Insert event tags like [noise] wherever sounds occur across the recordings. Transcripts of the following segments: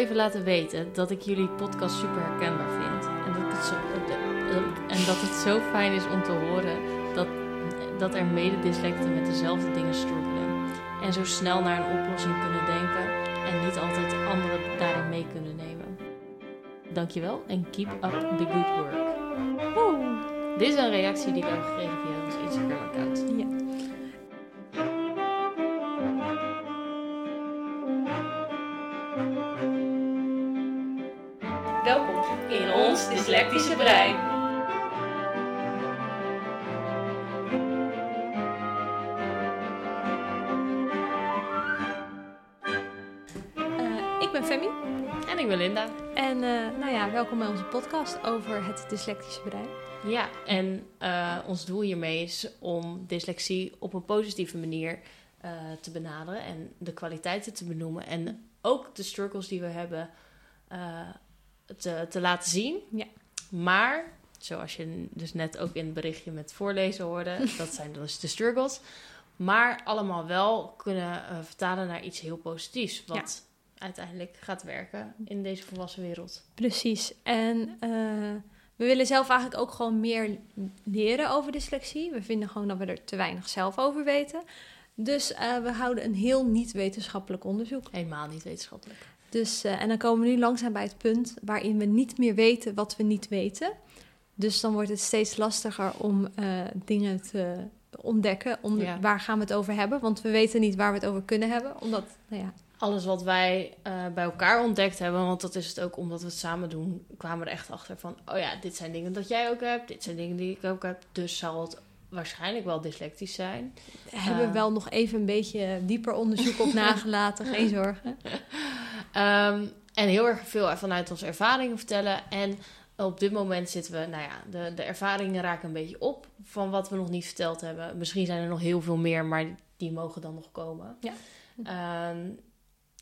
Even laten weten dat ik jullie podcast super herkenbaar vind. En dat, het zo, en dat het zo fijn is om te horen dat, dat er mededyslecten met dezelfde dingen struggelen. En zo snel naar een oplossing kunnen denken en niet altijd anderen daarin mee kunnen nemen. Dankjewel en keep up the good work. Woe. Dit is een reactie die we hebben gekregen via ons Instagram-account. Ja. En ik ben Linda. en eh, nou ja, welkom bij onze podcast over het dyslectische brein. Ja, en eh, ons doel hiermee is om dyslexie op een positieve manier eh, te benaderen en de kwaliteiten te benoemen en ook de struggles die we hebben te, te laten zien. Ja. Maar, zoals je dus net ook in het berichtje met voorlezen hoorde, [laughs] dat zijn dus de struggles, maar allemaal wel kunnen vertalen naar iets heel positiefs, wat uiteindelijk gaat werken in deze volwassen wereld. Precies. En eh, we willen zelf eigenlijk ook gewoon meer leren over dyslexie. We vinden gewoon dat we er te weinig zelf over weten. Dus eh, we houden een heel niet-wetenschappelijk onderzoek. Helemaal niet wetenschappelijk. Dus, eh, en dan komen we nu langzaam bij het punt waarin we niet meer weten wat we niet weten. Dus dan wordt het steeds lastiger om dingen te ontdekken. Om Ja. Waar gaan we het over hebben? Want we weten niet waar we het over kunnen hebben. Omdat, nou ja, alles wat wij eh, bij elkaar ontdekt hebben, want dat is het ook omdat we het samen doen, kwamen we er echt achter van, oh ja, dit zijn dingen dat jij ook hebt, dit zijn dingen die ik ook heb, dus zal het waarschijnlijk wel dyslectisch zijn. hebben we Eh. wel nog even een beetje dieper onderzoek op [laughs] nagelaten. Geen zorgen. Ehm, en heel erg veel vanuit onze ervaringen vertellen. En op dit moment zitten we, nou ja, de, de ervaringen raken een beetje op van wat we nog niet verteld hebben. Misschien zijn er nog heel veel meer, maar die mogen dan nog komen. Ja. Ehm,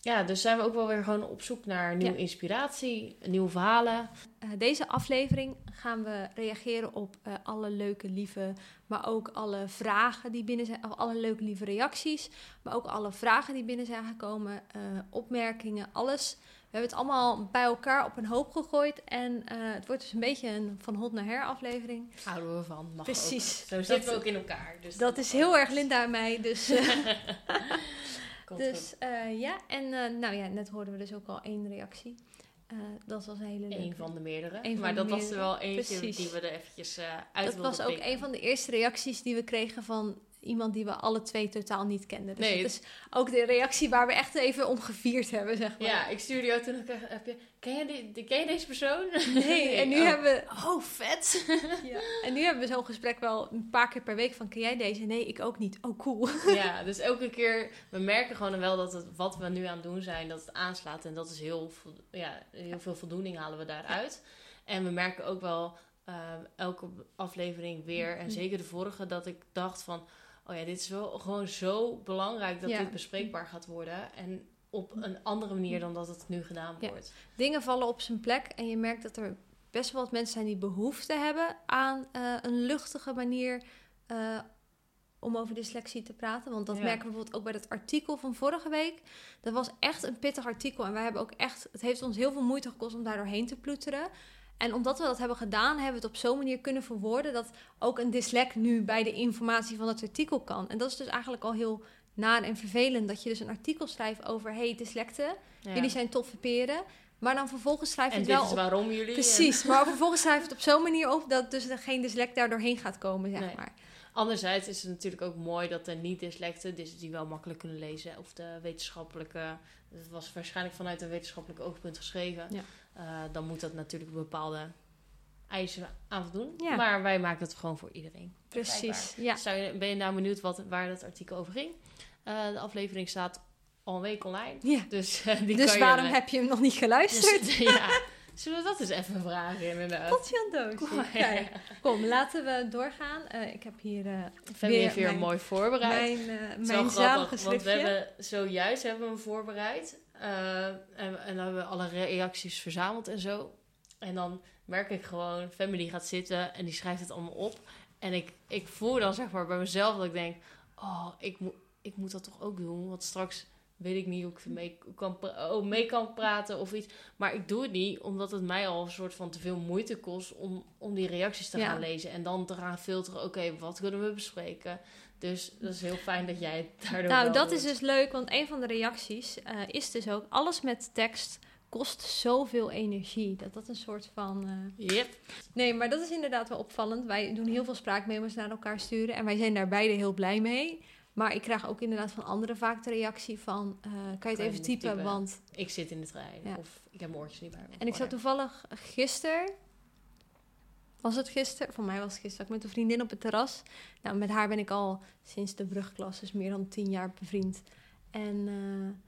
ja, dus zijn we ook wel weer gewoon op zoek naar nieuwe Ja. inspiratie, nieuwe verhalen. Eh, deze aflevering gaan we reageren op eh, alle leuke, lieve, maar ook alle vragen die binnen zijn, alle leuke, lieve reacties, maar ook alle vragen die binnen zijn gekomen, eh, opmerkingen, alles. We hebben het allemaal bij elkaar op een hoop gegooid en het wordt dus een beetje een van hot naar her aflevering. Houden we van. Mag Precies. Ook. Zo Dat- zitten we ook in elkaar. Dus Dat is heel erg Linda en mij, dus... [laughs] Komt dus eh, ja, en eh, nou ja, net hoorden we dus ook al één reactie. Eh, dat was een hele leuke. Eén van de meerdere. Van maar de dat was er wel eentje Precies. die we er eventjes eh uit Dat was ook een van de eerste reacties die we kregen van iemand die we alle twee totaal niet kenden. Dus Nee, dat is ook de reactie waar we echt even om gevierd hebben, zeg maar. Ja, ik stuurde jou toen ook echt- heb je, ken, je die, ken je deze persoon? Nee, en nu [laughs] oh. hebben we Oh, vet! ja, en nu hebben we zo'n gesprek wel een paar keer per week van ken jij deze? Nee, ik ook niet. Oh, cool. [laughs] ja, dus elke keer, we merken gewoon wel dat het, wat we nu aan het doen zijn, dat het aanslaat. En dat is heel, ja, heel veel voldoening halen we daaruit. En we merken ook wel eh, elke aflevering weer, en Mhm. zeker de vorige, dat ik dacht van, oh ja, dit is wel gewoon zo belangrijk dat Ja. dit bespreekbaar gaat worden. En op een andere manier dan dat het nu gedaan Ja. wordt. Dingen vallen op zijn plek en je merkt dat er best wel wat mensen zijn die behoefte hebben aan eh, een luchtige manier eh, om over dyslexie te praten. Want dat Ja. merken we bijvoorbeeld ook bij dat artikel van vorige week. Dat was echt een pittig artikel en wij hebben ook echt, het heeft ons heel veel moeite gekost om daar doorheen te ploeteren. En omdat we dat hebben gedaan, hebben we het op zo'n manier kunnen verwoorden dat ook een dyslect nu bij de informatie van het artikel kan. En dat is dus eigenlijk al heel naar en vervelend dat je dus een artikel schrijft over hey dyslecten, Ja. jullie zijn toffe peren, maar dan vervolgens schrijf je en het dit wel is op waarom jullie... Precies, maar vervolgens schrijf je het op zo'n manier op dat dus er geen dyslect daar doorheen gaat komen, zeg Nee. maar. Anderzijds is het natuurlijk ook mooi dat de niet-dyslecten, dus die wel makkelijk kunnen lezen, of de wetenschappelijke, het was waarschijnlijk vanuit een wetenschappelijk oogpunt geschreven, Ja. Eh, dan moet dat natuurlijk bepaalde eisen aan voldoen. Ja. Maar wij maken het gewoon voor iedereen. Precies, ja. Zou je, ben je nou benieuwd wat, waar dat artikel over ging? Eh, de aflevering staat al een week online. ja. Dus, eh, die Dus kan waarom je, heb je hem nog niet geluisterd? Dus, ja, zullen we dat eens even vragen inderdaad? Tot Jan Doosje. Kom kom, laten we doorgaan. Ik heb hier Femi heeft weer mijn- mooi voorbereid. mijn, is mijn grappig, want we hebben zojuist hebben we hem voorbereid. Eh, en, en dan hebben we alle reacties verzameld en zo. En dan merk ik gewoon, Family gaat zitten en die schrijft het allemaal op. En ik, ik voel dan zeg maar bij mezelf dat ik denk, oh, ik, moet ik moet dat toch ook doen. Want straks weet ik niet hoe ik mee kan, oh, mee kan praten of iets. Maar ik doe het niet, omdat het mij al een soort van te veel moeite kost om, om die reacties te Ja. gaan lezen. En dan te gaan filteren, oké, wat kunnen we bespreken? Dus dat is heel fijn dat jij het daardoor Nou, dat doet. is dus leuk, want een van de reacties eh, is dus ook... alles met tekst kost zoveel energie. Dat dat een soort van... eh, Yep. Nee, maar dat is inderdaad wel opvallend. Wij doen heel veel spraakmemo's naar elkaar sturen... en wij zijn daar beide heel blij mee. Maar ik krijg ook inderdaad van anderen vaak de reactie van... eh, kan je het Kan even typen, typen? want... Ik zit in de trein. Ja. Of ik heb mijn oortjes niet bij me. En ik zat toevallig gisteren... Was het gisteren? Voor mij was het gisteren. Ik met een vriendin op het terras. Nou, met haar ben ik al sinds de brugklas, dus meer dan tien jaar bevriend. En eh,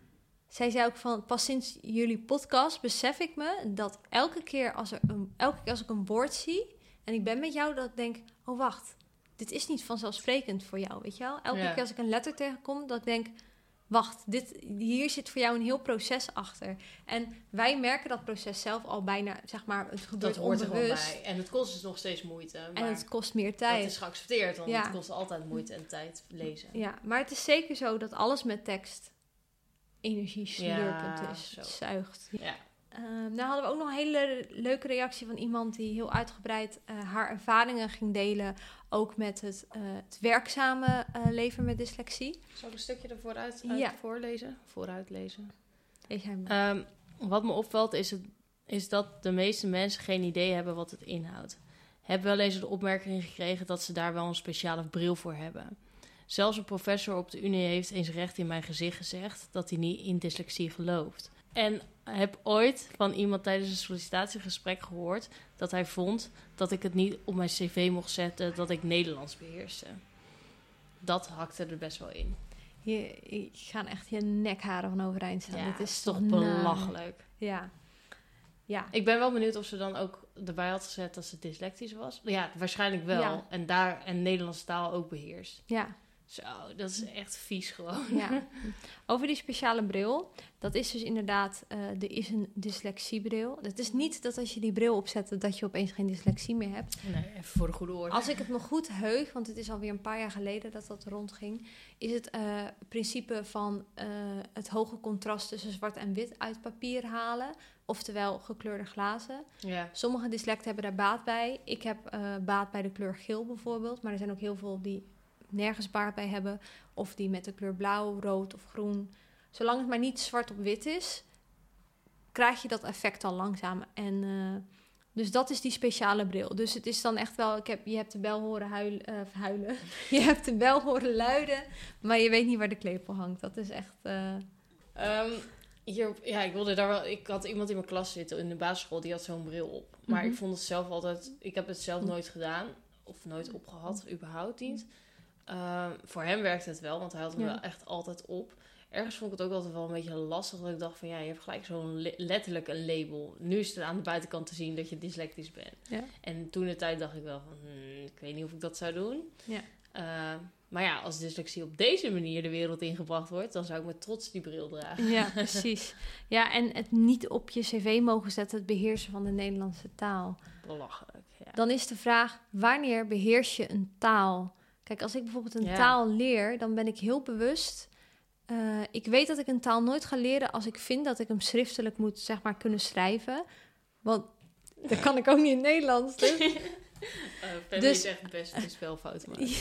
zij zei ook van, pas sinds jullie podcast besef ik me dat elke keer als, er een, elke keer als ik een woord zie en ik ben met jou, dat ik denk, oh wacht, dit is niet vanzelfsprekend voor jou, weet je wel? Elke Ja. keer als ik een letter tegenkom, dat ik denk, wacht, dit, hier zit voor jou een heel proces achter. En wij merken dat proces zelf al bijna, zeg maar, het gebeurt Dat hoort er onbewust. bij. En het kost dus nog steeds moeite. Maar En het kost meer dat tijd. is geaccepteerd, want Ja. het kost altijd moeite en tijd lezen. Ja, maar het is zeker zo dat alles met tekst energie slurpend Ja, is. zo. Het zuigt. Ja. Ehm, nou hadden we ook nog een hele leuke reactie van iemand die heel uitgebreid eh, haar ervaringen ging delen. Ook met het, eh, het werkzame eh, leven met dyslexie. Zal ik een stukje ervoor uit, uit- Ja. voorlezen? Vooruit lezen. Weet jij maar. Ehm, wat me opvalt is, het, is dat de meeste mensen geen idee hebben wat het inhoudt. Heb wel eens de opmerking gekregen dat ze daar wel een speciale bril voor hebben. Zelfs een professor op de Unie heeft eens recht in mijn gezicht gezegd dat hij niet in dyslexie gelooft. En heb ooit van iemand tijdens een sollicitatiegesprek gehoord dat hij vond dat ik het niet op mijn cv mocht zetten dat ik Nederlands beheerste. Dat hakte er best wel in. Je, je gaan echt je nekharen van overeind staan. Ja, Dit is toch belachelijk. Ja. Ja. Ik ben wel benieuwd of ze dan ook erbij had gezet dat ze dyslectisch was. Ja, waarschijnlijk wel. Ja. En daar en Nederlandse taal ook beheerst. Ja. Zo, dat is echt vies gewoon. Ja. [laughs] Over die speciale bril. Dat is dus inderdaad, eh, er is een dyslexiebril. Het is niet dat als je die bril opzet, dat je opeens geen dyslexie meer hebt. Nee, even voor de goede orde. Als ik het me goed heug, want het is alweer een paar jaar geleden dat dat rondging, is het eh, principe van eh, het hoge contrast tussen zwart en wit uit papier halen. Oftewel gekleurde glazen. Ja, Sommige dyslecten hebben daar baat bij. Ik heb baat bij de kleur geel bijvoorbeeld. Maar er zijn ook heel veel die nergens baat bij hebben. Of die met de kleur blauw, rood of groen. Zolang het maar niet zwart op wit is, krijg je dat effect al langzaam. En eh, dus dat is die speciale bril. Dus het is dan echt wel, ik heb, je hebt de bel horen huilen, eh, huilen. [laughs] je hebt de bel horen luiden, maar je weet niet waar de klepel hangt. Dat is echt. eh, Ehm, hier, ja, ik wilde daar wel. Ik had iemand in mijn klas zitten in de basisschool die had zo'n bril op. Maar Mhm. ik vond het zelf altijd. Ik heb het zelf nooit gedaan of nooit opgehad, überhaupt niet. Ehm, voor hem werkte het wel, want hij had hem Ja. wel echt altijd op. Ergens vond ik het ook altijd wel een beetje lastig. Dat ik dacht van ja, je hebt gelijk zo'n le- letterlijk een label. Nu is het aan de buitenkant te zien dat je dyslectisch bent. Ja. En toen de tijd dacht ik wel van, hmm, ik weet niet of ik dat zou doen. Ja. Eh, maar ja, als dyslexie op deze manier de wereld ingebracht wordt, dan zou ik met trots die bril dragen. Ja, [laughs] precies. Ja, en het niet op je cv mogen zetten, het beheersen van de Nederlandse taal. Belachelijk. Ja. Dan is de vraag, wanneer beheers je een taal? Kijk, als ik bijvoorbeeld een Ja. taal leer, dan ben ik heel bewust... eh, ik weet dat ik een taal nooit ga leren als ik vind dat ik hem schriftelijk moet, zeg maar, kunnen schrijven. Want dat kan ik ook niet in het Nederlands. Dus. [laughs] Uh, [laughs] Dus- is echt best een spelfout maken. [laughs]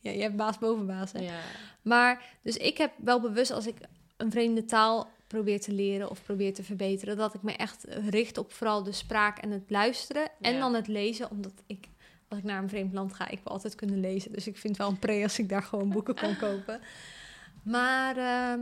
Ja, je hebt baas boven baas, hè? Ja. Maar, dus ik heb wel bewust als ik een vreemde taal probeer te leren of probeer te verbeteren, dat ik me echt richt op vooral de spraak en het luisteren en Ja. dan het lezen, omdat ik, als ik naar een vreemd land ga, ik wil altijd kunnen lezen. Dus ik vind wel een pre als ik daar gewoon boeken kan [laughs] kopen. Maar, ehm,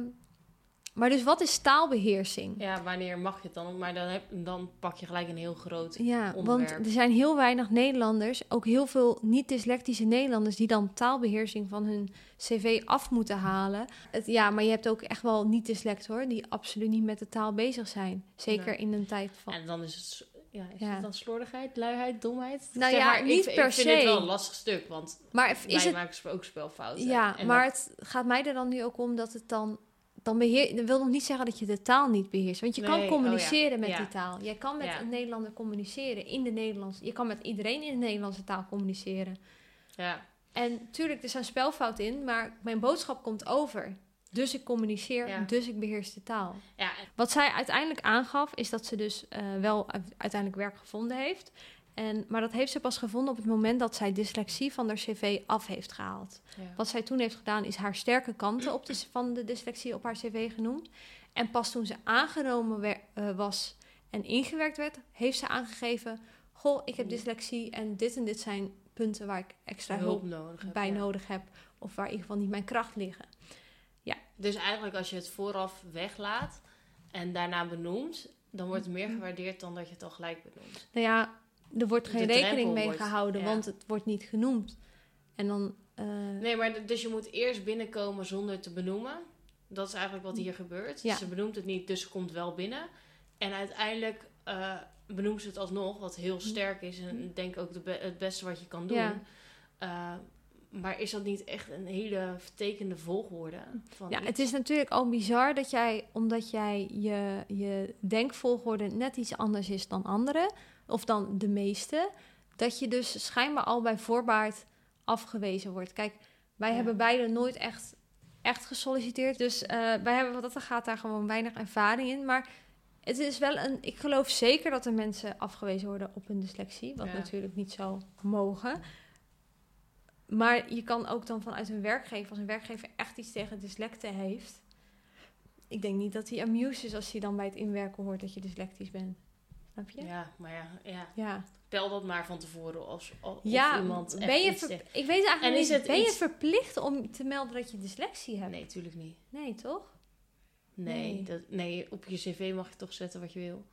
maar dus wat is taalbeheersing? ja, wanneer mag je het dan? Maar dan, heb, dan pak je gelijk een heel groot... Ja, want er zijn heel weinig Nederlanders, ook heel veel niet-dyslectische Nederlanders, die dan taalbeheersing van hun cv af moeten halen. Het, ja, maar je hebt ook echt wel niet-dyslect hoor, die absoluut niet met de taal bezig zijn. Zeker in een tijd van. En dan is het... Ja, is Ja. het dan slordigheid, luiheid, domheid? Nou Zeg ja, maar, niet ik, per ik vind se. het wel een lastig stuk, want Maar is wij het. maken ook spelfouten. Ja, En maar dat- het gaat mij er dan nu ook om dat het dan. Dan beheer, dat wil nog niet zeggen dat je de taal niet beheerst. Want je Nee, kan oh ja, communiceren met ja. die taal. Jij kan met Ja. een Nederlander communiceren in de Nederlands. Je kan met iedereen in de Nederlandse taal communiceren. Ja, En tuurlijk, er zijn spelfouten in, maar mijn boodschap komt over. Dus ik communiceer, Ja. dus ik beheers de taal. Ja, Wat zij uiteindelijk aangaf, is dat ze dus eh, wel uiteindelijk werk gevonden heeft. En, maar dat heeft ze pas gevonden op het moment dat zij dyslexie van haar cv af heeft gehaald. ja. Wat zij toen heeft gedaan, is haar sterke kanten op de, van de dyslexie op haar cv genoemd. En pas toen ze aangenomen eh, was en ingewerkt werd, heeft ze aangegeven: Goh, ik heb dyslexie en dit en dit zijn punten waar ik extra hulp, hulp nodig hebt, bij nodig heb. Of waar in ieder geval niet mijn kracht liggen. Dus eigenlijk als je het vooraf weglaat en daarna benoemt, dan wordt het meer Mhm. gewaardeerd dan dat je het al gelijk benoemt. Nou ja, er wordt geen De rekening mee wordt- gehouden, ja. want het wordt niet genoemd. En dan. eh, Nee, maar dus je moet eerst binnenkomen zonder te benoemen. Dat is eigenlijk wat hier gebeurt. Ja. Ze benoemt het niet, dus ze komt wel binnen. En uiteindelijk eh benoemt ze het alsnog, wat heel sterk is. En ik denk ook de be- het beste wat je kan doen. Ja. Eh, maar is dat niet echt een hele vertekende volgorde? Van Ja, iets? het is natuurlijk al bizar dat jij, omdat jij je, je denkvolgorde net iets anders is dan anderen, of dan de meeste, dat je dus schijnbaar al bij voorbaat afgewezen wordt. Kijk, wij Ja. hebben beide nooit echt, echt gesolliciteerd, dus eh, wij hebben wat dat er gaat daar gewoon weinig ervaring in. Maar het is wel een, ik geloof zeker dat er mensen afgewezen worden op hun dyslexie, wat Ja. natuurlijk niet zou mogen. Maar je kan ook dan vanuit een werkgever, als een werkgever echt iets tegen dyslecten heeft. Ik denk niet dat hij amused is als hij dan bij het inwerken hoort dat je dyslectisch bent. Snap je? Ja, maar ja, ja, Ja. tel dat maar van tevoren als, als Ja, iemand ben je ver- ik weet eigenlijk En is niet, het ben je verplicht om te melden dat je dyslexie hebt? Nee, tuurlijk niet. Nee, toch? Nee, Nee. Dat, nee, op je cv mag je toch zetten wat je wil.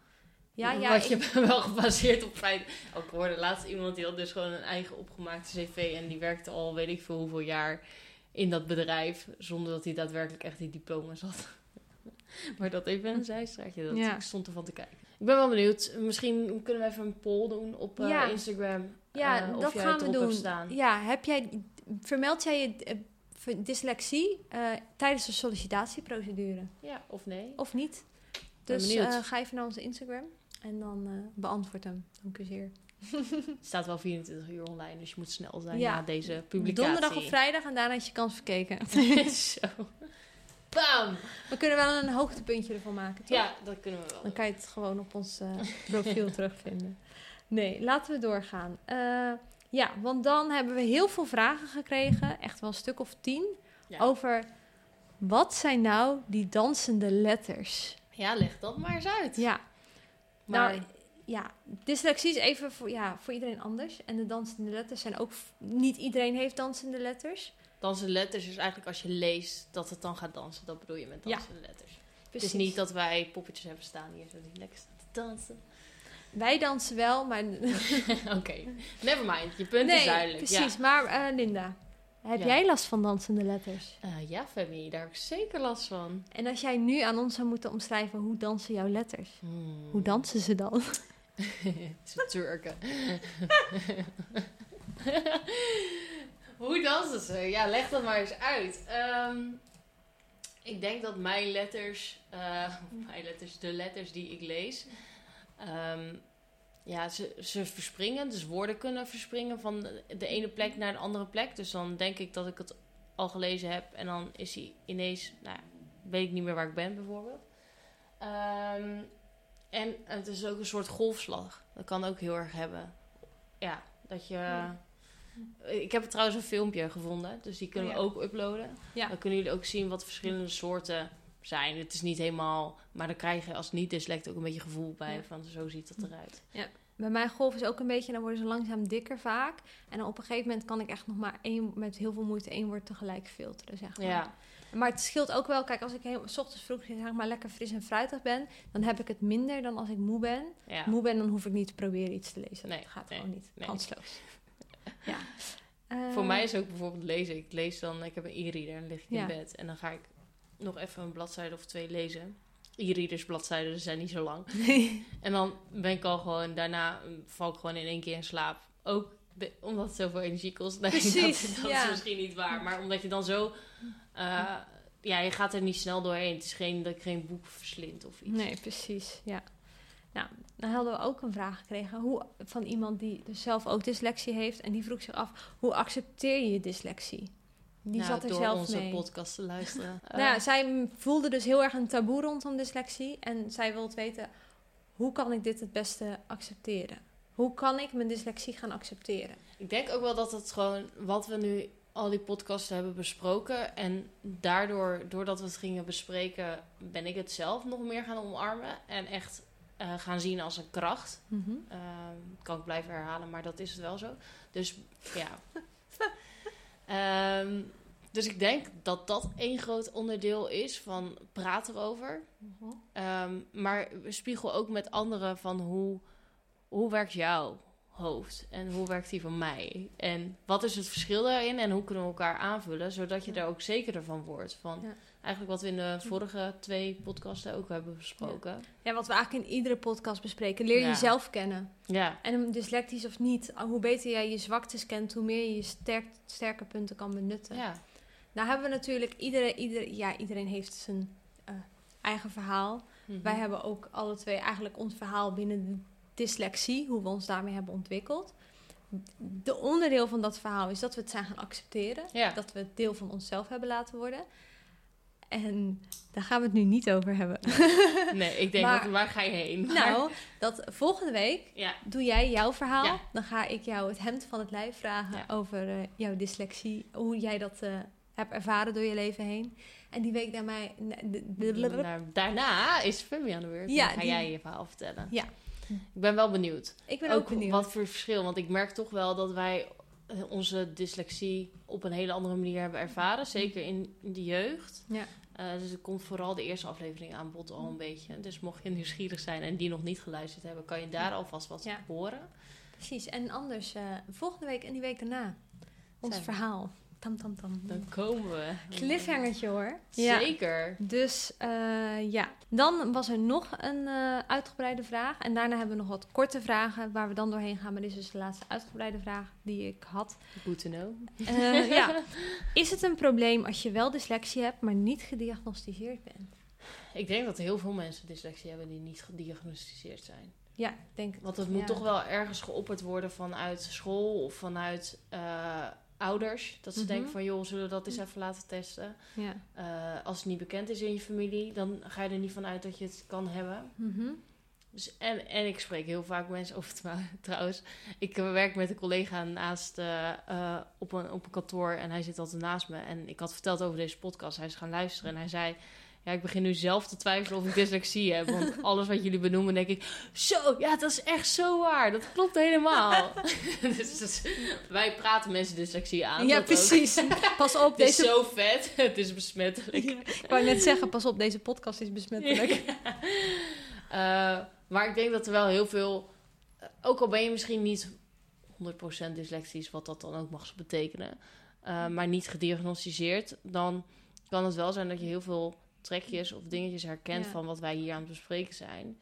Ja, ja. Wat je ik- wel gebaseerd op feit. Ook ik hoorde laatst iemand die had dus gewoon een eigen opgemaakte cv. En die werkte al weet ik veel hoeveel jaar in dat bedrijf. Zonder dat hij daadwerkelijk echt die diploma's had. [laughs] maar dat even een zijstraatje. Dat Ja. Ik stond ervan te kijken. Ik ben wel benieuwd. Misschien kunnen we even een poll doen op eh, Ja. Instagram. ja, eh, of dat jij gaan we doen. staan. Ja, heb jij, vermeld jij je eh, dyslexie tijdens de sollicitatieprocedure? Ja, of nee. Of niet? Dus ga even naar onze Instagram en dan eh, beantwoord hem. Dank u zeer. Het [laughs] staat wel 24 uur online. Dus je moet snel zijn Ja. na deze publicatie. Donderdag of vrijdag en daarna is je kans verkeken. [laughs] [laughs] Zo. Bam! We kunnen wel een hoogtepuntje ervan maken, toch? Ja, dat kunnen we wel. Dan kan je het gewoon op ons eh, profiel terugvinden. Nee, laten we doorgaan. Eh, ja, want dan hebben we heel veel vragen gekregen, echt wel een stuk of tien, Ja. over wat zijn nou die dansende letters? Ja, leg dat maar eens uit. Ja, maar nou ja, dyslexie is even voor, ja, voor iedereen anders. En de dansende letters zijn ook, niet iedereen heeft dansende letters. dansen letters is eigenlijk als je leest dat het dan gaat dansen. Dat bedoel je met Ja. dansen letters. Het Precies. is niet dat wij poppetjes hebben staan hier zo die lekker staan te dansen. Wij dansen wel, maar... [laughs] Oké, never mind. Je punt is duidelijk. precies. Maar eh, Linda, heb Ja. jij last van dansende letters? Ja. Eh, ja, Femi, daar heb ik zeker last van. En als jij nu aan ons zou moeten omschrijven, hoe dansen jouw letters? Hmm. Hoe dansen ze dan? [laughs] [laughs] Ze Turken. [laughs] Hoe dansen ze? Ja, leg dat maar eens uit. Ehm, ik denk dat mijn letters, eh, mijn letters, de letters die ik lees, ehm, ja, ze, ze verspringen. Dus woorden kunnen verspringen van de, de ene plek naar een andere plek. Dus dan denk ik dat ik het al gelezen heb en dan is hij ineens, nou ja, weet ik niet meer waar ik ben bijvoorbeeld. Ehm, en het is ook een soort golfslag. Dat kan ook heel erg hebben. Ja, dat je... Ik heb trouwens een filmpje gevonden, dus die kunnen Oh we ja. ook uploaden. Ja. Dan kunnen jullie ook zien wat verschillende soorten zijn. Het is niet helemaal... Maar dan krijg je als niet-dyslect ook een beetje gevoel bij Ja. van zo ziet dat eruit. Bij mijn golf is ook een beetje, dan worden ze langzaam dikker vaak. En dan op een gegeven moment kan ik echt nog maar één, met heel veel moeite één woord tegelijk filteren, zeg maar. Ja, Maar het scheelt ook wel, kijk, als ik heel, s ochtends vroeg zeg maar, lekker fris en fruitig ben, dan heb ik het minder dan als ik moe ben. ja. Moe ben, dan hoef ik niet te proberen iets te lezen. Nee, dat gaat nee, gewoon niet. nee. Kansloos. [laughs] ja. Voor Eh, mij is ook bijvoorbeeld lezen. Ik lees dan, ik heb een e-reader en lig ik Ja. in bed. En dan ga ik nog even een bladzijde of twee lezen. E-readers bladzijden zijn niet zo lang. En dan ben ik al gewoon, daarna val ik gewoon in één keer in slaap. Ook omdat het zoveel energie kost. [laughs] Nee, Precies, dat, dat ja. is misschien niet waar. Maar omdat je dan zo... eh, ja, je gaat er niet snel doorheen. Het is geen, dat ik geen boek verslind of iets. Nee, precies. Ja. Nou, dan hadden we ook een vraag gekregen hoe, van iemand die dus zelf ook dyslexie heeft. En die vroeg zich af, hoe accepteer je je dyslexie? Die Nou, zat er door zelf onze mee. podcast te luisteren. [laughs] Nou ja, zij voelde dus heel erg een taboe rondom dyslexie. En zij wilde weten, hoe kan ik dit het beste accepteren? Hoe kan ik mijn dyslexie gaan accepteren? Ik denk ook wel dat het gewoon wat we nu al die podcasts hebben besproken. En daardoor, doordat we het gingen bespreken, ben ik het zelf nog meer gaan omarmen. En echt eh, gaan zien als een kracht. Ehm, kan ik blijven herhalen, maar dat is het wel zo. Dus ja. [laughs] Ehm, dus ik denk dat dat één groot onderdeel is van praten erover. Ehm, maar spiegel ook met anderen van hoe, hoe werkt jouw hoofd en hoe werkt die van mij? En wat is het verschil daarin en hoe kunnen we elkaar aanvullen, zodat je daar ook zekerder van wordt. Van Ja. Eigenlijk wat we in de vorige twee podcasten ook hebben besproken. Ja, wat we eigenlijk in iedere podcast bespreken. Leer Ja. jezelf kennen. Ja, En dyslectisch of niet, hoe beter jij je zwaktes kent, hoe meer je je sterk, sterke punten kan benutten. ja. Nou hebben we natuurlijk, iedereen, iedereen, ja, iedereen heeft zijn eh, eigen verhaal. Mhm. Wij hebben ook alle twee eigenlijk ons verhaal binnen de dyslexie, hoe we ons daarmee hebben ontwikkeld. De onderdeel van dat verhaal is dat we het zijn gaan accepteren. Ja. Dat we het deel van onszelf hebben laten worden. En daar gaan we het nu niet over hebben. [laughs] Nee, ik denk, Maar- wat- waar ga je heen? Maar- nou, dat volgende week ja. doe jij jouw verhaal. Ja. Dan ga ik jou het hemd van het lijf vragen Ja. over eh, jouw dyslexie. Hoe jij dat eh, hebt ervaren door je leven heen. En die week daarna... Nou, daarna is Fummy aan de beurt. Ja, dan ga die- jij je verhaal vertellen. Ja. Ik ben wel benieuwd. Ik ben ook, benieuwd. wat voor verschil. Want ik merk toch wel dat wij onze dyslexie op een hele andere manier hebben ervaren. Zeker in de jeugd. Ja. Eh, dus er komt vooral de eerste aflevering aan bod al een beetje. Dus mocht je nieuwsgierig zijn en die nog niet geluisterd hebben, kan je daar alvast wat Ja. horen. Precies. En anders eh, volgende week en die week daarna. Ons Zijn verhaal. Tam, tam, tam. Dan komen we. Cliffhangertje hoor. Zeker. Dus eh, ja, dan was er nog een eh, uitgebreide vraag. En daarna hebben we nog wat korte vragen waar we dan doorheen gaan. Maar dit is dus de laatste uitgebreide vraag die ik had. Good to know. Eh, ja. [laughs] Is het een probleem als je wel dyslexie hebt, maar niet gediagnosticeerd bent? Ik denk dat heel veel mensen dyslexie hebben die niet gediagnosticeerd zijn. Ja, ik denk het. Want het moet ja. toch wel ergens geopperd worden vanuit school of vanuit eh, ouders. Dat ze Mhm. denken van, joh, zullen we dat eens even laten testen? Ja. Eh, als het niet bekend is in je familie, dan ga je er niet van uit dat je het kan hebben. Mhm. Dus, en, en ik spreek heel vaak mensen over trouw- [laughs] trouwens. Ik eh, werk met een collega naast eh, op, een, op een kantoor en hij zit altijd naast me. En ik had verteld over deze podcast. Hij is gaan luisteren en hij zei... Ja, ik begin nu zelf te twijfelen of ik dyslexie heb. Want [laughs] alles wat jullie benoemen, denk ik... Zo, ja, dat is echt zo waar. Dat klopt helemaal. [laughs] [laughs] dus, dus wij praten mensen dyslexie aan. Ja, precies. Pas op, Het is deze... zo vet. Het is besmettelijk. Ik wou net zeggen, pas op, deze podcast is besmettelijk. Eh, maar ik denk dat er wel heel veel... eh, Ook al ben je misschien niet 100% dyslectisch, wat dat dan ook mag betekenen... eh, maar niet gediagnosticeerd... dan kan het wel zijn dat je heel veel trekjes of dingetjes herkent... Ja. van wat wij hier aan het bespreken zijn.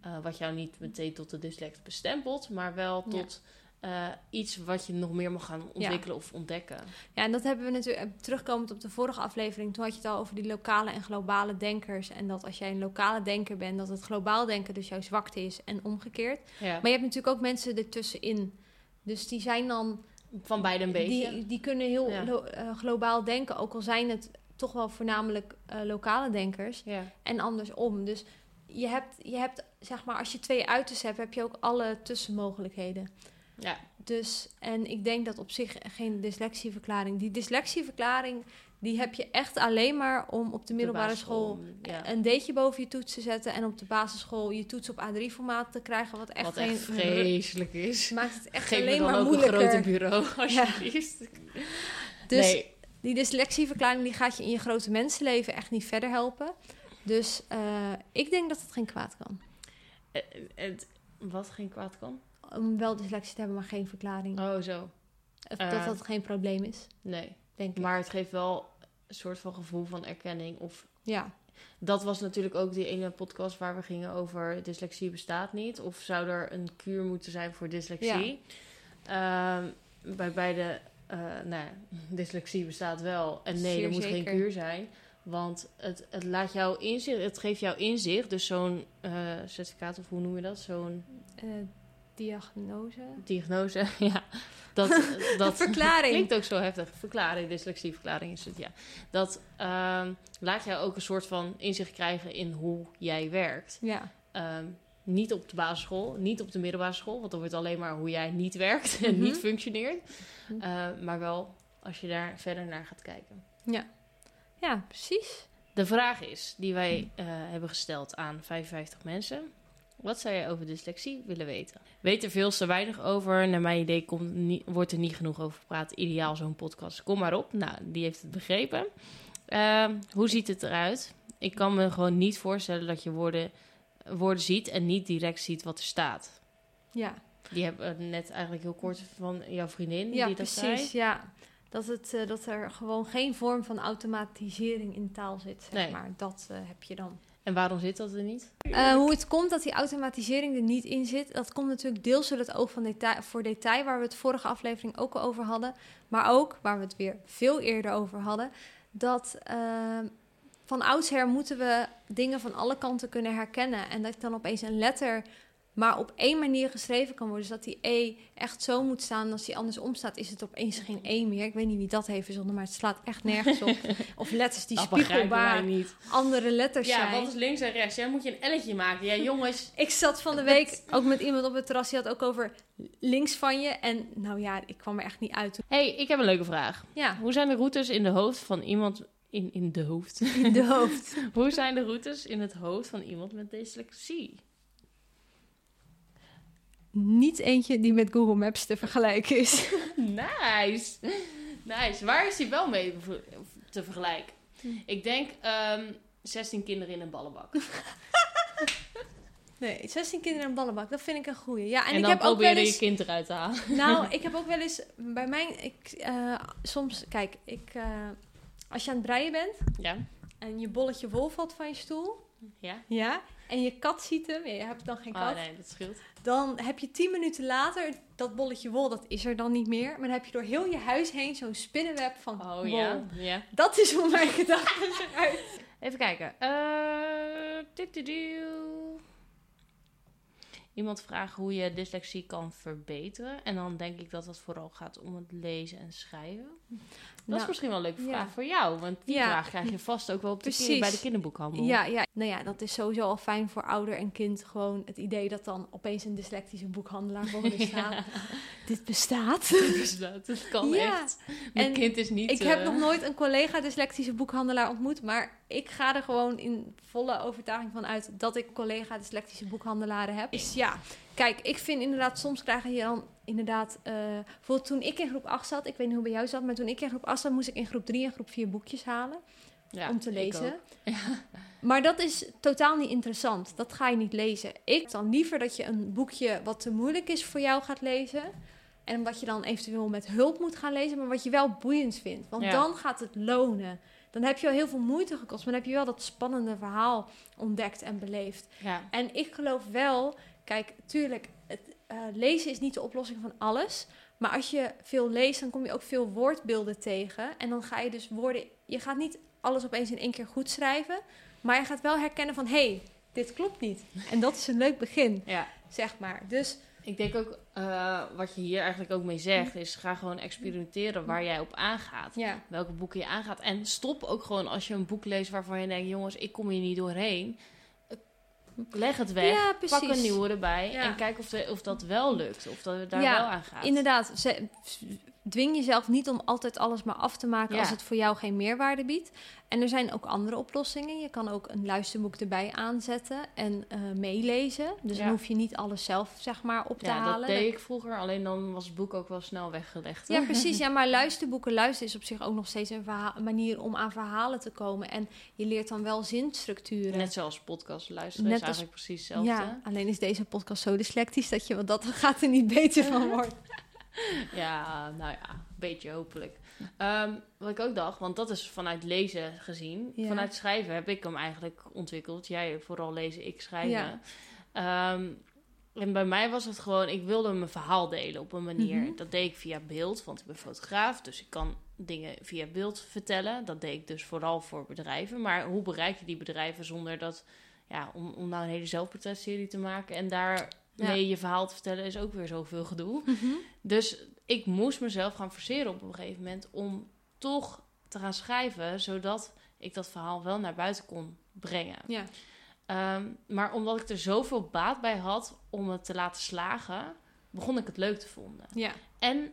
Eh, wat jou niet meteen tot de dyslect bestempelt... maar wel Ja. tot eh, iets wat je nog meer mag gaan ontwikkelen of ontdekken. Ja, en dat hebben we natuurlijk eh, terugkomend op de vorige aflevering. Toen had je het al over die lokale en globale denkers. En dat als jij een lokale denker bent, dat het globaal denken dus jouw zwakte is en omgekeerd. Ja. Maar je hebt natuurlijk ook mensen ertussenin. Dus die zijn dan. Van beide een beetje. Die, die kunnen heel lo- globaal denken, ook al zijn het toch wel voornamelijk eh, lokale denkers. Ja. En andersom. Dus je hebt, je hebt, zeg maar, als je twee uitersten hebt, heb je ook alle tussenmogelijkheden. ja. Dus, en ik denk dat op zich geen dyslexieverklaring. Die dyslexieverklaring, die heb je echt alleen maar om op de middelbare school ja. een D'tje boven je toets te zetten. En op de basisschool je toets op A3-formaat te krijgen. Wat echt, Wat geen, vreselijk is. maakt het echt Geef me alleen dan maar ook een moeilijker. grote bureau, [laughs] alsjeblieft. Dus nee, die dyslexieverklaring die gaat je in je grote mensenleven echt niet verder helpen. Dus eh, ik denk dat het geen kwaad kan. eh, het, wat geen kwaad kan? Om wel dyslexie te hebben, maar geen verklaring. Oh, zo. Of eh. dat dat geen probleem is, Nee. denk ik. Maar het geeft wel een soort van gevoel van erkenning. Of Ja, dat was natuurlijk ook die ene podcast waar we gingen over dyslexie bestaat niet. Of zou er een kuur moeten zijn voor dyslexie? Ehm, bij beide, eh nou, ja, dyslexie bestaat wel. En nee, Zeer er moet geen kuur zijn. Want het, het laat jou inzicht, het geeft jou inzicht. Dus zo'n eh, certificaat, of hoe noem je dat? Zo'n eh, Diagnose. diagnose. [laughs] ja, dat, [laughs] dat Verklaring. klinkt ook zo heftig. Verklaring, dyslexieverklaring is het, ja. Dat ehm, laat jou ook een soort van inzicht krijgen in hoe jij werkt. Ja. Ehm, niet op de basisschool, niet op de middelbare school, want dan wordt alleen maar hoe jij niet werkt en Mhm. niet functioneert. Mhm. Eh, maar wel als je daar verder naar gaat kijken. ja, precies. De vraag is, die wij eh, hebben gesteld aan 55 mensen. Wat zou jij over dyslexie willen weten? Weet er veel te weinig over? Naar mijn idee komt niet, wordt er niet genoeg over gepraat. Ideaal zo'n podcast. Kom maar op. Nou, die heeft het begrepen. Ehm, hoe ziet het eruit? Ik kan me gewoon niet voorstellen dat je woorden, woorden ziet en niet direct ziet wat er staat. Ja, Die hebben we net eigenlijk heel kort van jouw vriendin ja die dat precies. zei. Ja. Dat, het, eh, dat er gewoon geen vorm van automatisering in taal zit, zeg Nee. maar. Dat eh, heb je dan. En waarom zit dat er niet? Eh, hoe het komt dat die automatisering er niet in zit, dat komt natuurlijk deels door het oog van detail, voor detail, waar we het vorige aflevering ook al over hadden. Maar ook, waar we het weer veel eerder over hadden, dat eh, van oudsher moeten we dingen van alle kanten kunnen herkennen. En dat dan opeens een letter maar op één manier geschreven kan worden. Dus dat die E echt zo moet staan. En als die andersom staat, is het opeens geen E meer. Ik weet niet wie dat heeft verzonnen, maar het slaat echt nergens op. [laughs] Of letters die spiegelbaar niet. andere letters Ja, zijn. wat is links en rechts? Jij moet je een elletje maken. Ja, jongens. [laughs] Ik zat van de week ook met iemand op het terras. Die had ook over links van je. En nou ja, ik kwam er echt niet uit. hey, ik heb een leuke vraag. Ja, Hoe zijn de routes in de hoofd van iemand... In, in de hoofd. in de hoofd. [laughs] Hoe zijn de routes in het hoofd van iemand met dyslexie? Niet eentje die met Google Maps te vergelijken is. [laughs] Nice. Nice. Waar is hij wel mee te vergelijken? Hm. Ik denk ehm 16 kinderen in een ballenbak. [laughs] Nee, 16 kinderen in een ballenbak. Dat vind ik een goeie. Ja, en, En, ik dan heb ook probeer wel je eens... je kind eruit te halen. Nou, ik heb ook wel eens... Bij mij... Ik, eh, soms... Kijk, ik... eh, als je aan het breien bent... Ja? En je bolletje wol valt van je stoel... Ja? Ja. En je kat ziet hem. Ja, je hebt dan geen kat. Oh nee, dat scheelt. Dan heb je tien minuten later dat bolletje wol, dat is er dan niet meer. Maar dan heb je door heel je huis heen zo'n spinnenweb van Oh wol. ja? Ja. Dat is hoe mijn [laughs] gedachten eruit. Even kijken. Tududu. Iemand vraagt hoe je dyslexie kan verbeteren. En dan denk ik dat het vooral gaat om het lezen en schrijven. Dat is Nou, misschien wel een leuke vraag ja. voor jou. Want die Ja. vraag krijg je vast ook wel op de kinder- bij de kinderboekhandel. Ja, ja, nou ja, dat is sowieso al fijn voor ouder en kind. Gewoon het idee dat dan opeens een dyslectische boekhandelaar voor [laughs] je staat. Dit bestaat. Dus dat, dat kan echt. Mijn En kind is niet... Ik heb eh, nog nooit een collega dyslectische boekhandelaar ontmoet, maar ik ga er gewoon in volle overtuiging van uit dat ik collega dyslectische boekhandelaren heb. Dus ja, kijk, ik vind inderdaad, soms krijgen je dan inderdaad, eh bijvoorbeeld toen ik in groep 8 zat, ik weet niet hoe bij jou zat, maar toen ik in groep 8 zat, moest ik in groep 3 en groep 4 boekjes halen ja, om te lezen. ook. [laughs] Maar dat is totaal niet interessant. Dat ga je niet lezen. Ik dan liever dat je een boekje wat te moeilijk is voor jou gaat lezen. En wat je dan eventueel met hulp moet gaan lezen, maar wat je wel boeiend vindt. Want Ja. dan gaat het lonen. Dan heb je al heel veel moeite gekost, maar dan heb je wel dat spannende verhaal ontdekt en beleefd. Ja. En ik geloof wel, kijk, tuurlijk, het, eh, lezen is niet de oplossing van alles. Maar als je veel leest, dan kom je ook veel woordbeelden tegen. En dan ga je dus woorden. Je gaat niet alles opeens in één keer goed schrijven. Maar je gaat wel herkennen van hé, hey, dit klopt niet. En dat is een leuk begin, [laughs] ja. zeg maar. Dus Ik denk ook, eh, wat je hier eigenlijk ook mee zegt, is ga gewoon experimenteren waar jij op aangaat. ja, Welke boeken je aangaat. En stop ook gewoon als je een boek leest waarvan je denkt, jongens, ik kom hier niet doorheen. Leg het weg. ja. Pak een nieuwe erbij en kijk of, de, of dat wel lukt. Of dat het daar wel aan gaat. Inderdaad, ze, dwing jezelf niet om altijd alles maar af te maken Ja. als het voor jou geen meerwaarde biedt. En er zijn ook andere oplossingen. Je kan ook een luisterboek erbij aanzetten en eh, meelezen. Dus Ja. dan hoef je niet alles zelf zeg maar op te ja, halen. dat deed ik vroeger. Alleen dan was het boek ook wel snel weggelegd. Ja, precies. Ja, maar [laughs] luisterboeken, luisteren is op zich ook nog steeds een, manier om aan verhalen te komen. En je leert dan wel zinstructuren. Net zoals podcast luisteren Net is als- eigenlijk precies hetzelfde. ja, alleen is deze podcast zo dyslectisch dat je, want dat [laughs] gaat er niet beter van [laughs] worden. [laughs] Ja, nou ja, een beetje hopelijk. Ehm, wat ik ook dacht, want dat is vanuit lezen gezien. Ja. Vanuit schrijven heb ik hem eigenlijk ontwikkeld. Jij vooral lezen, ik schrijven. Ja. Ehm, en bij mij was het gewoon, ik wilde mijn verhaal delen op een manier. Mhm. Dat deed ik via beeld, want ik ben fotograaf. Dus ik kan dingen via beeld vertellen. Dat deed ik dus vooral voor bedrijven. Maar hoe bereik je die bedrijven zonder dat... Ja, om, om nou een hele zelfportretserie te maken en daar Ja. Nee, je verhaal te vertellen is ook weer zoveel gedoe. Mhm. Dus ik moest mezelf gaan forceren op een gegeven moment om toch te gaan schrijven, zodat ik dat verhaal wel naar buiten kon brengen. Ja. Ehm, maar omdat ik er zoveel baat bij had om het te laten slagen, begon ik het leuk te vinden. Ja. En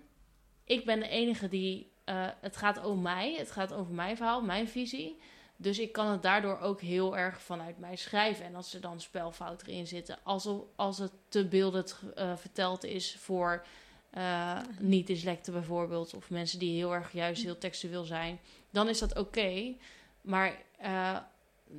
ik ben de enige die. eh, het gaat over mij, het gaat over mijn verhaal, mijn visie. Dus ik kan het daardoor ook heel erg vanuit mij schrijven. En als er dan spelfouten in zitten, alsof, als het te beeldend eh, verteld is voor eh, niet-dyslecten bijvoorbeeld, of mensen die heel erg juist heel textueel zijn, dan is dat oké. Maar eh,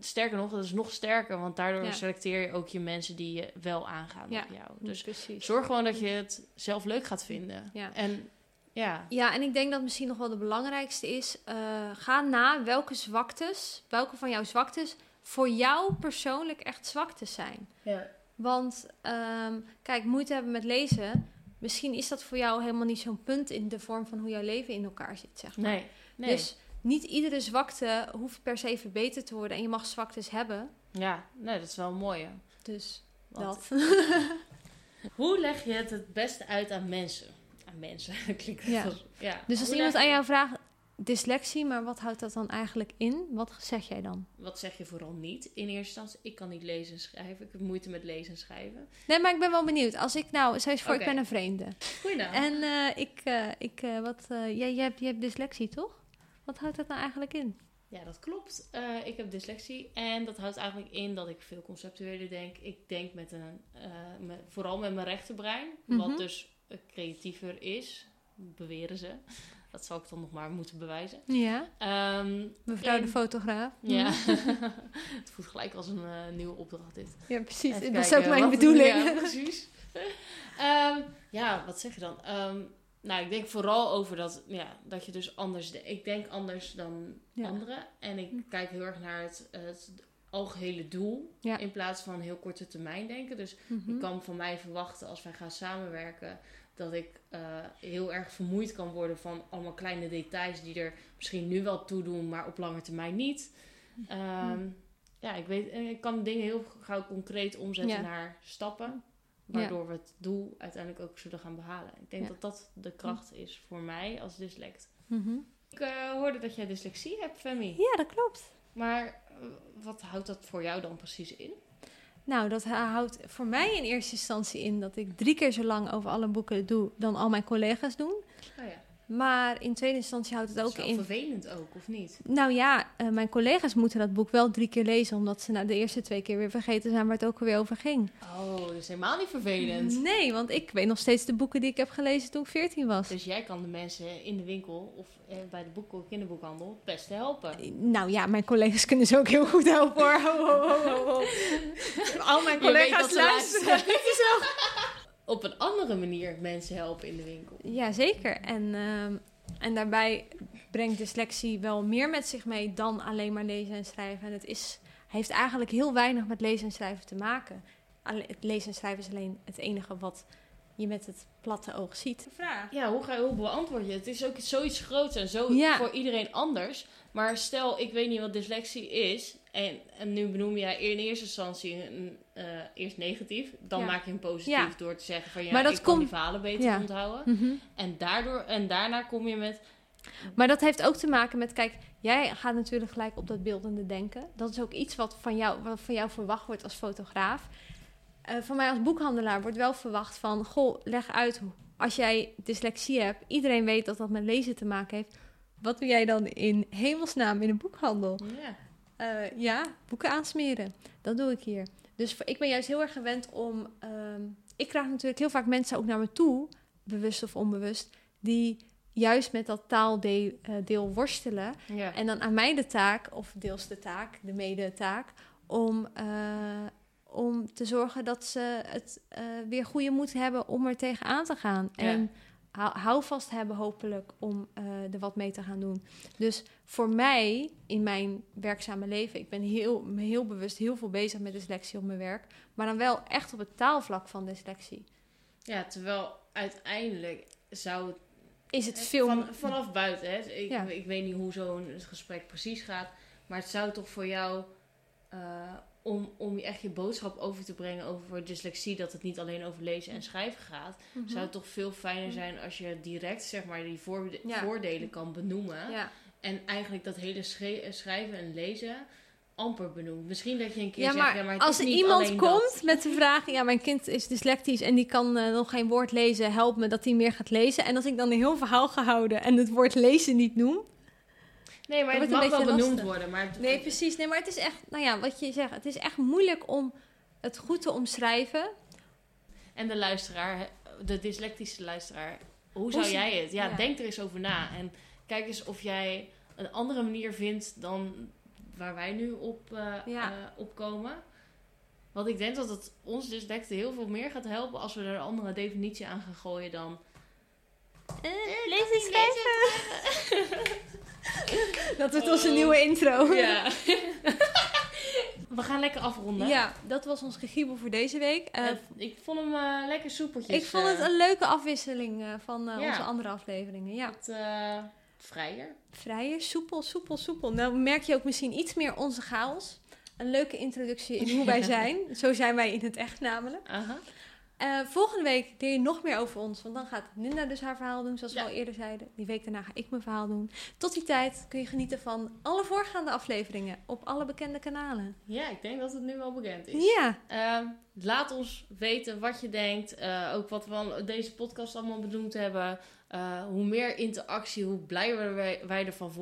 sterker nog, dat is nog sterker, want daardoor Ja. selecteer je ook je mensen die je wel aangaan Ja. op jou. Dus precies. zorg gewoon dat je het zelf leuk gaat vinden. Ja. En ja, Ja, en ik denk dat misschien nog wel de belangrijkste is: eh, ga na welke zwaktes, welke van jouw zwaktes voor jou persoonlijk echt zwaktes zijn. ja. Want ehm, kijk, moeite hebben met lezen, misschien is dat voor jou helemaal niet zo'n punt in de vorm van hoe jouw leven in elkaar zit, zeg maar. nee, nee. Dus niet iedere zwakte hoeft per se verbeterd te worden en je mag zwaktes hebben. ja, nee, dat is wel een mooie. Dus Want dat. [laughs] [laughs] Hoe leg je het het beste uit aan mensen? Mensen, [laughs] klinkt Ja. als- ja. Dus als iemand aan je- jou vraagt, dyslexie, maar wat houdt dat dan eigenlijk in? Wat zeg jij dan? Wat zeg je vooral niet in eerste instantie? Ik kan niet lezen en schrijven. Ik heb moeite met lezen en schrijven. Nee, maar ik ben wel benieuwd. Als ik nou, stel je voor, ik ben een vreemde. Goeie naam. En eh, ik, eh, ik eh, wat, jij, jij, hebt, jij hebt dyslexie, toch? Wat houdt dat nou eigenlijk in? Ja, dat klopt. Ik heb dyslexie. En dat houdt eigenlijk in dat ik veel conceptueler denk. Ik denk met een, met- vooral met mijn rechterbrein. Mhm. Wat dus eh, creatiever is, beweren ze. Dat zal ik dan nog maar moeten bewijzen. Ja, Ehm, mevrouw de fotograaf. Ja, [laughs] het voelt gelijk als een eh, nieuwe opdracht dit. ja precies. Even dat is ook mijn wat- bedoeling. Ja, precies. [laughs] Ehm, ja, wat zeg je dan? Ehm, nou, ik denk vooral over dat, ja, dat je dus anders... de- ik denk anders dan Ja. anderen. En ik kijk heel erg naar het, het algehele doel. Ja. In plaats van heel korte termijn denken. Dus Mhm. je kan van mij verwachten als wij gaan samenwerken... dat ik eh, heel erg vermoeid kan worden van allemaal kleine details... die er misschien nu wel toe doen, maar op lange termijn niet. Ehm, ja, ik weet, en ik kan dingen heel gauw concreet omzetten Ja. naar stappen. Waardoor we het doel uiteindelijk ook zullen gaan behalen. Ik denk dat dat de kracht is voor mij als dyslect. Mhm. Ik eh, hoorde dat jij dyslexie hebt, Femi. Ja, dat klopt. Maar eh, wat houdt dat voor jou dan precies in? Nou, dat houdt voor mij in eerste instantie in dat ik drie keer zo lang over alle boeken doe dan al mijn collega's doen. Oh ja, Maar in tweede instantie houdt het dat ook in. vervelend ook, of niet? Nou ja, eh, mijn collega's moeten dat boek wel drie keer lezen, omdat ze na de eerste twee keer weer vergeten zijn waar het ook weer over ging. Oh, dat is helemaal niet vervelend. Nee, want ik weet nog steeds de boeken die ik heb gelezen toen ik 14 was. Dus jij kan de mensen in de winkel of eh, bij de boek kinderboekhandel het beste helpen. Nou ja, mijn collega's [laughs] kunnen ze ook heel goed helpen hoor. Ho, ho, ho, ho, ho. Al mijn collega's dat luisteren. luisteren. [laughs] Op een andere manier mensen helpen in de winkel. Ja, zeker. En, ehm, en daarbij brengt dyslexie wel meer met zich mee dan alleen maar lezen en schrijven. En het is, heeft eigenlijk heel weinig met lezen en schrijven te maken. Het lezen en schrijven is alleen het enige wat je met het platte oog ziet. Vraag. Ja, hoe, ga je, hoe beantwoord je het? Het is ook zoiets groots en zo Ja. voor iedereen anders. Maar stel, ik weet niet wat dyslexie is. En, en nu benoem jij in eerste instantie een, eh, eerst negatief. Dan Ja. maak je hem positief Ja. door te zeggen van ja, Maar dat ik kan die beter Ja. onthouden. Mhm. En, daardoor, en daarna kom je met... Maar dat heeft ook te maken met, kijk, jij gaat natuurlijk gelijk op dat beeldende denken. Dat is ook iets wat van jou, wat van jou verwacht wordt als fotograaf. Eh, van mij als boekhandelaar wordt wel verwacht van, goh, leg uit hoe- als jij dyslexie hebt. Iedereen weet dat dat met lezen te maken heeft. Wat doe jij dan in hemelsnaam in een boekhandel? Ja. Eh, ja, boeken aansmeren. Dat doe ik hier. Dus ik ben juist heel erg gewend om. ehm, ik krijg natuurlijk heel vaak mensen ook naar me toe, bewust of onbewust, die juist met dat taaldeel eh, worstelen. Ja. En dan aan mij de taak, of deels de taak, de mede-taak, om, eh, om te zorgen dat ze het eh, weer goede moed hebben om er tegenaan te gaan. Ja. En hou, houvast hebben hopelijk om eh, er wat mee te gaan doen. Dus voor mij in mijn werkzame leven, ik ben heel, me heel bewust heel veel bezig met dyslexie op mijn werk, maar dan wel echt op het taalvlak van dyslexie. ja, terwijl uiteindelijk zou het Is het veel... Van, vanaf buiten, hè. Ik, Ja. ik weet niet hoe zo'n gesprek precies gaat. Maar het zou toch voor jou eh, om, om je echt je boodschap over te brengen over dyslexie, dat het niet alleen over lezen en schrijven gaat, Mhm. zou het toch veel fijner zijn als je direct zeg maar die voorde- Ja. voordelen kan benoemen. Ja. En eigenlijk dat hele schre- schrijven en lezen amper benoemt. Misschien dat je een keer Ja, zegt, maar, ja, maar als er iemand komt dat. met de vraag... Ja, mijn kind is dyslectisch en die kan eh, nog geen woord lezen. Help me dat hij meer gaat lezen. En als ik dan een heel verhaal ga houden en het woord lezen niet noem... Nee, maar het mag wel benoemd worden. Maar het- Nee, precies. Nee, maar het is echt... Nou ja, wat je zegt. Het is echt moeilijk om het goed te omschrijven. En de luisteraar, de dyslectische luisteraar, hoe zou jij het? Ja, ja. denk er eens over na. En kijk eens of jij een andere manier vindt dan waar wij nu op, eh Ja. eh, op komen. Want ik denk dat het ons dyslecten heel veel meer gaat helpen als we er een andere definitie aan gaan gooien dan... lezen en schrijven. [laughs] [laughs] Dat wordt onze nieuwe intro. Ja. [laughs] we gaan lekker afronden. Ja, dat was ons gegiebel voor deze week. Eh, ik vond hem eh, lekker soepeltjes. ik vond het eh, een leuke afwisseling van Ja. onze andere afleveringen. Ja. eh, vrijer. Vrijer, soepel, soepel, soepel. Nou merk je ook misschien iets meer onze chaos. Een leuke introductie in hoe wij [laughs] zijn. Zo zijn wij in het echt namelijk. Aha. Eh, volgende week leer je nog meer over ons. Want dan gaat Linda dus haar verhaal doen, zoals Ja. we al eerder zeiden. Die week daarna ga ik mijn verhaal doen. Tot die tijd kun je genieten van alle voorgaande afleveringen op alle bekende kanalen. Ja, ik denk dat het nu wel bekend is. Ja, Ehm, laat ons weten wat je denkt. Eh, ook wat we aan deze podcast allemaal benoemd hebben. Eh, hoe meer interactie, hoe blijer wij, wij ervan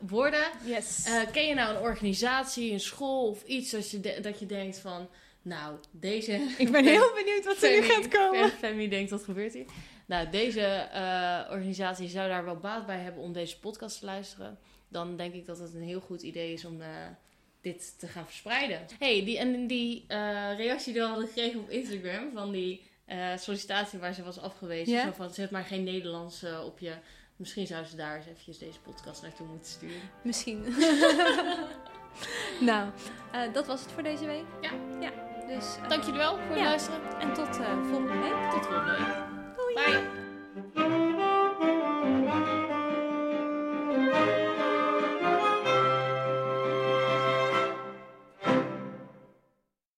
worden. yes. Ken je nou een organisatie, een school of iets dat je, de- dat je denkt van... Nou, deze... ik ben heel benieuwd wat er nu gaat komen. Fem- Femi denkt, wat gebeurt hier? Nou, deze eh, organisatie zou daar wel baat bij hebben om deze podcast te luisteren. Dan denk ik dat het een heel goed idee is om eh, dit te gaan verspreiden. hey, die, en die eh, reactie die we hadden gekregen op Instagram van die sollicitatie waar ze was afgewezen. Zo van, zet maar geen Nederlands op je... Misschien zou ze daar eens eventjes deze podcast naartoe moeten sturen. Misschien. [laughs] nou, dat was het voor deze week. Ja. Ja, dus, eh, Dank jullie wel voor het luisteren. En tot eh, volgende week. Tot volgende week. Doei. Bye.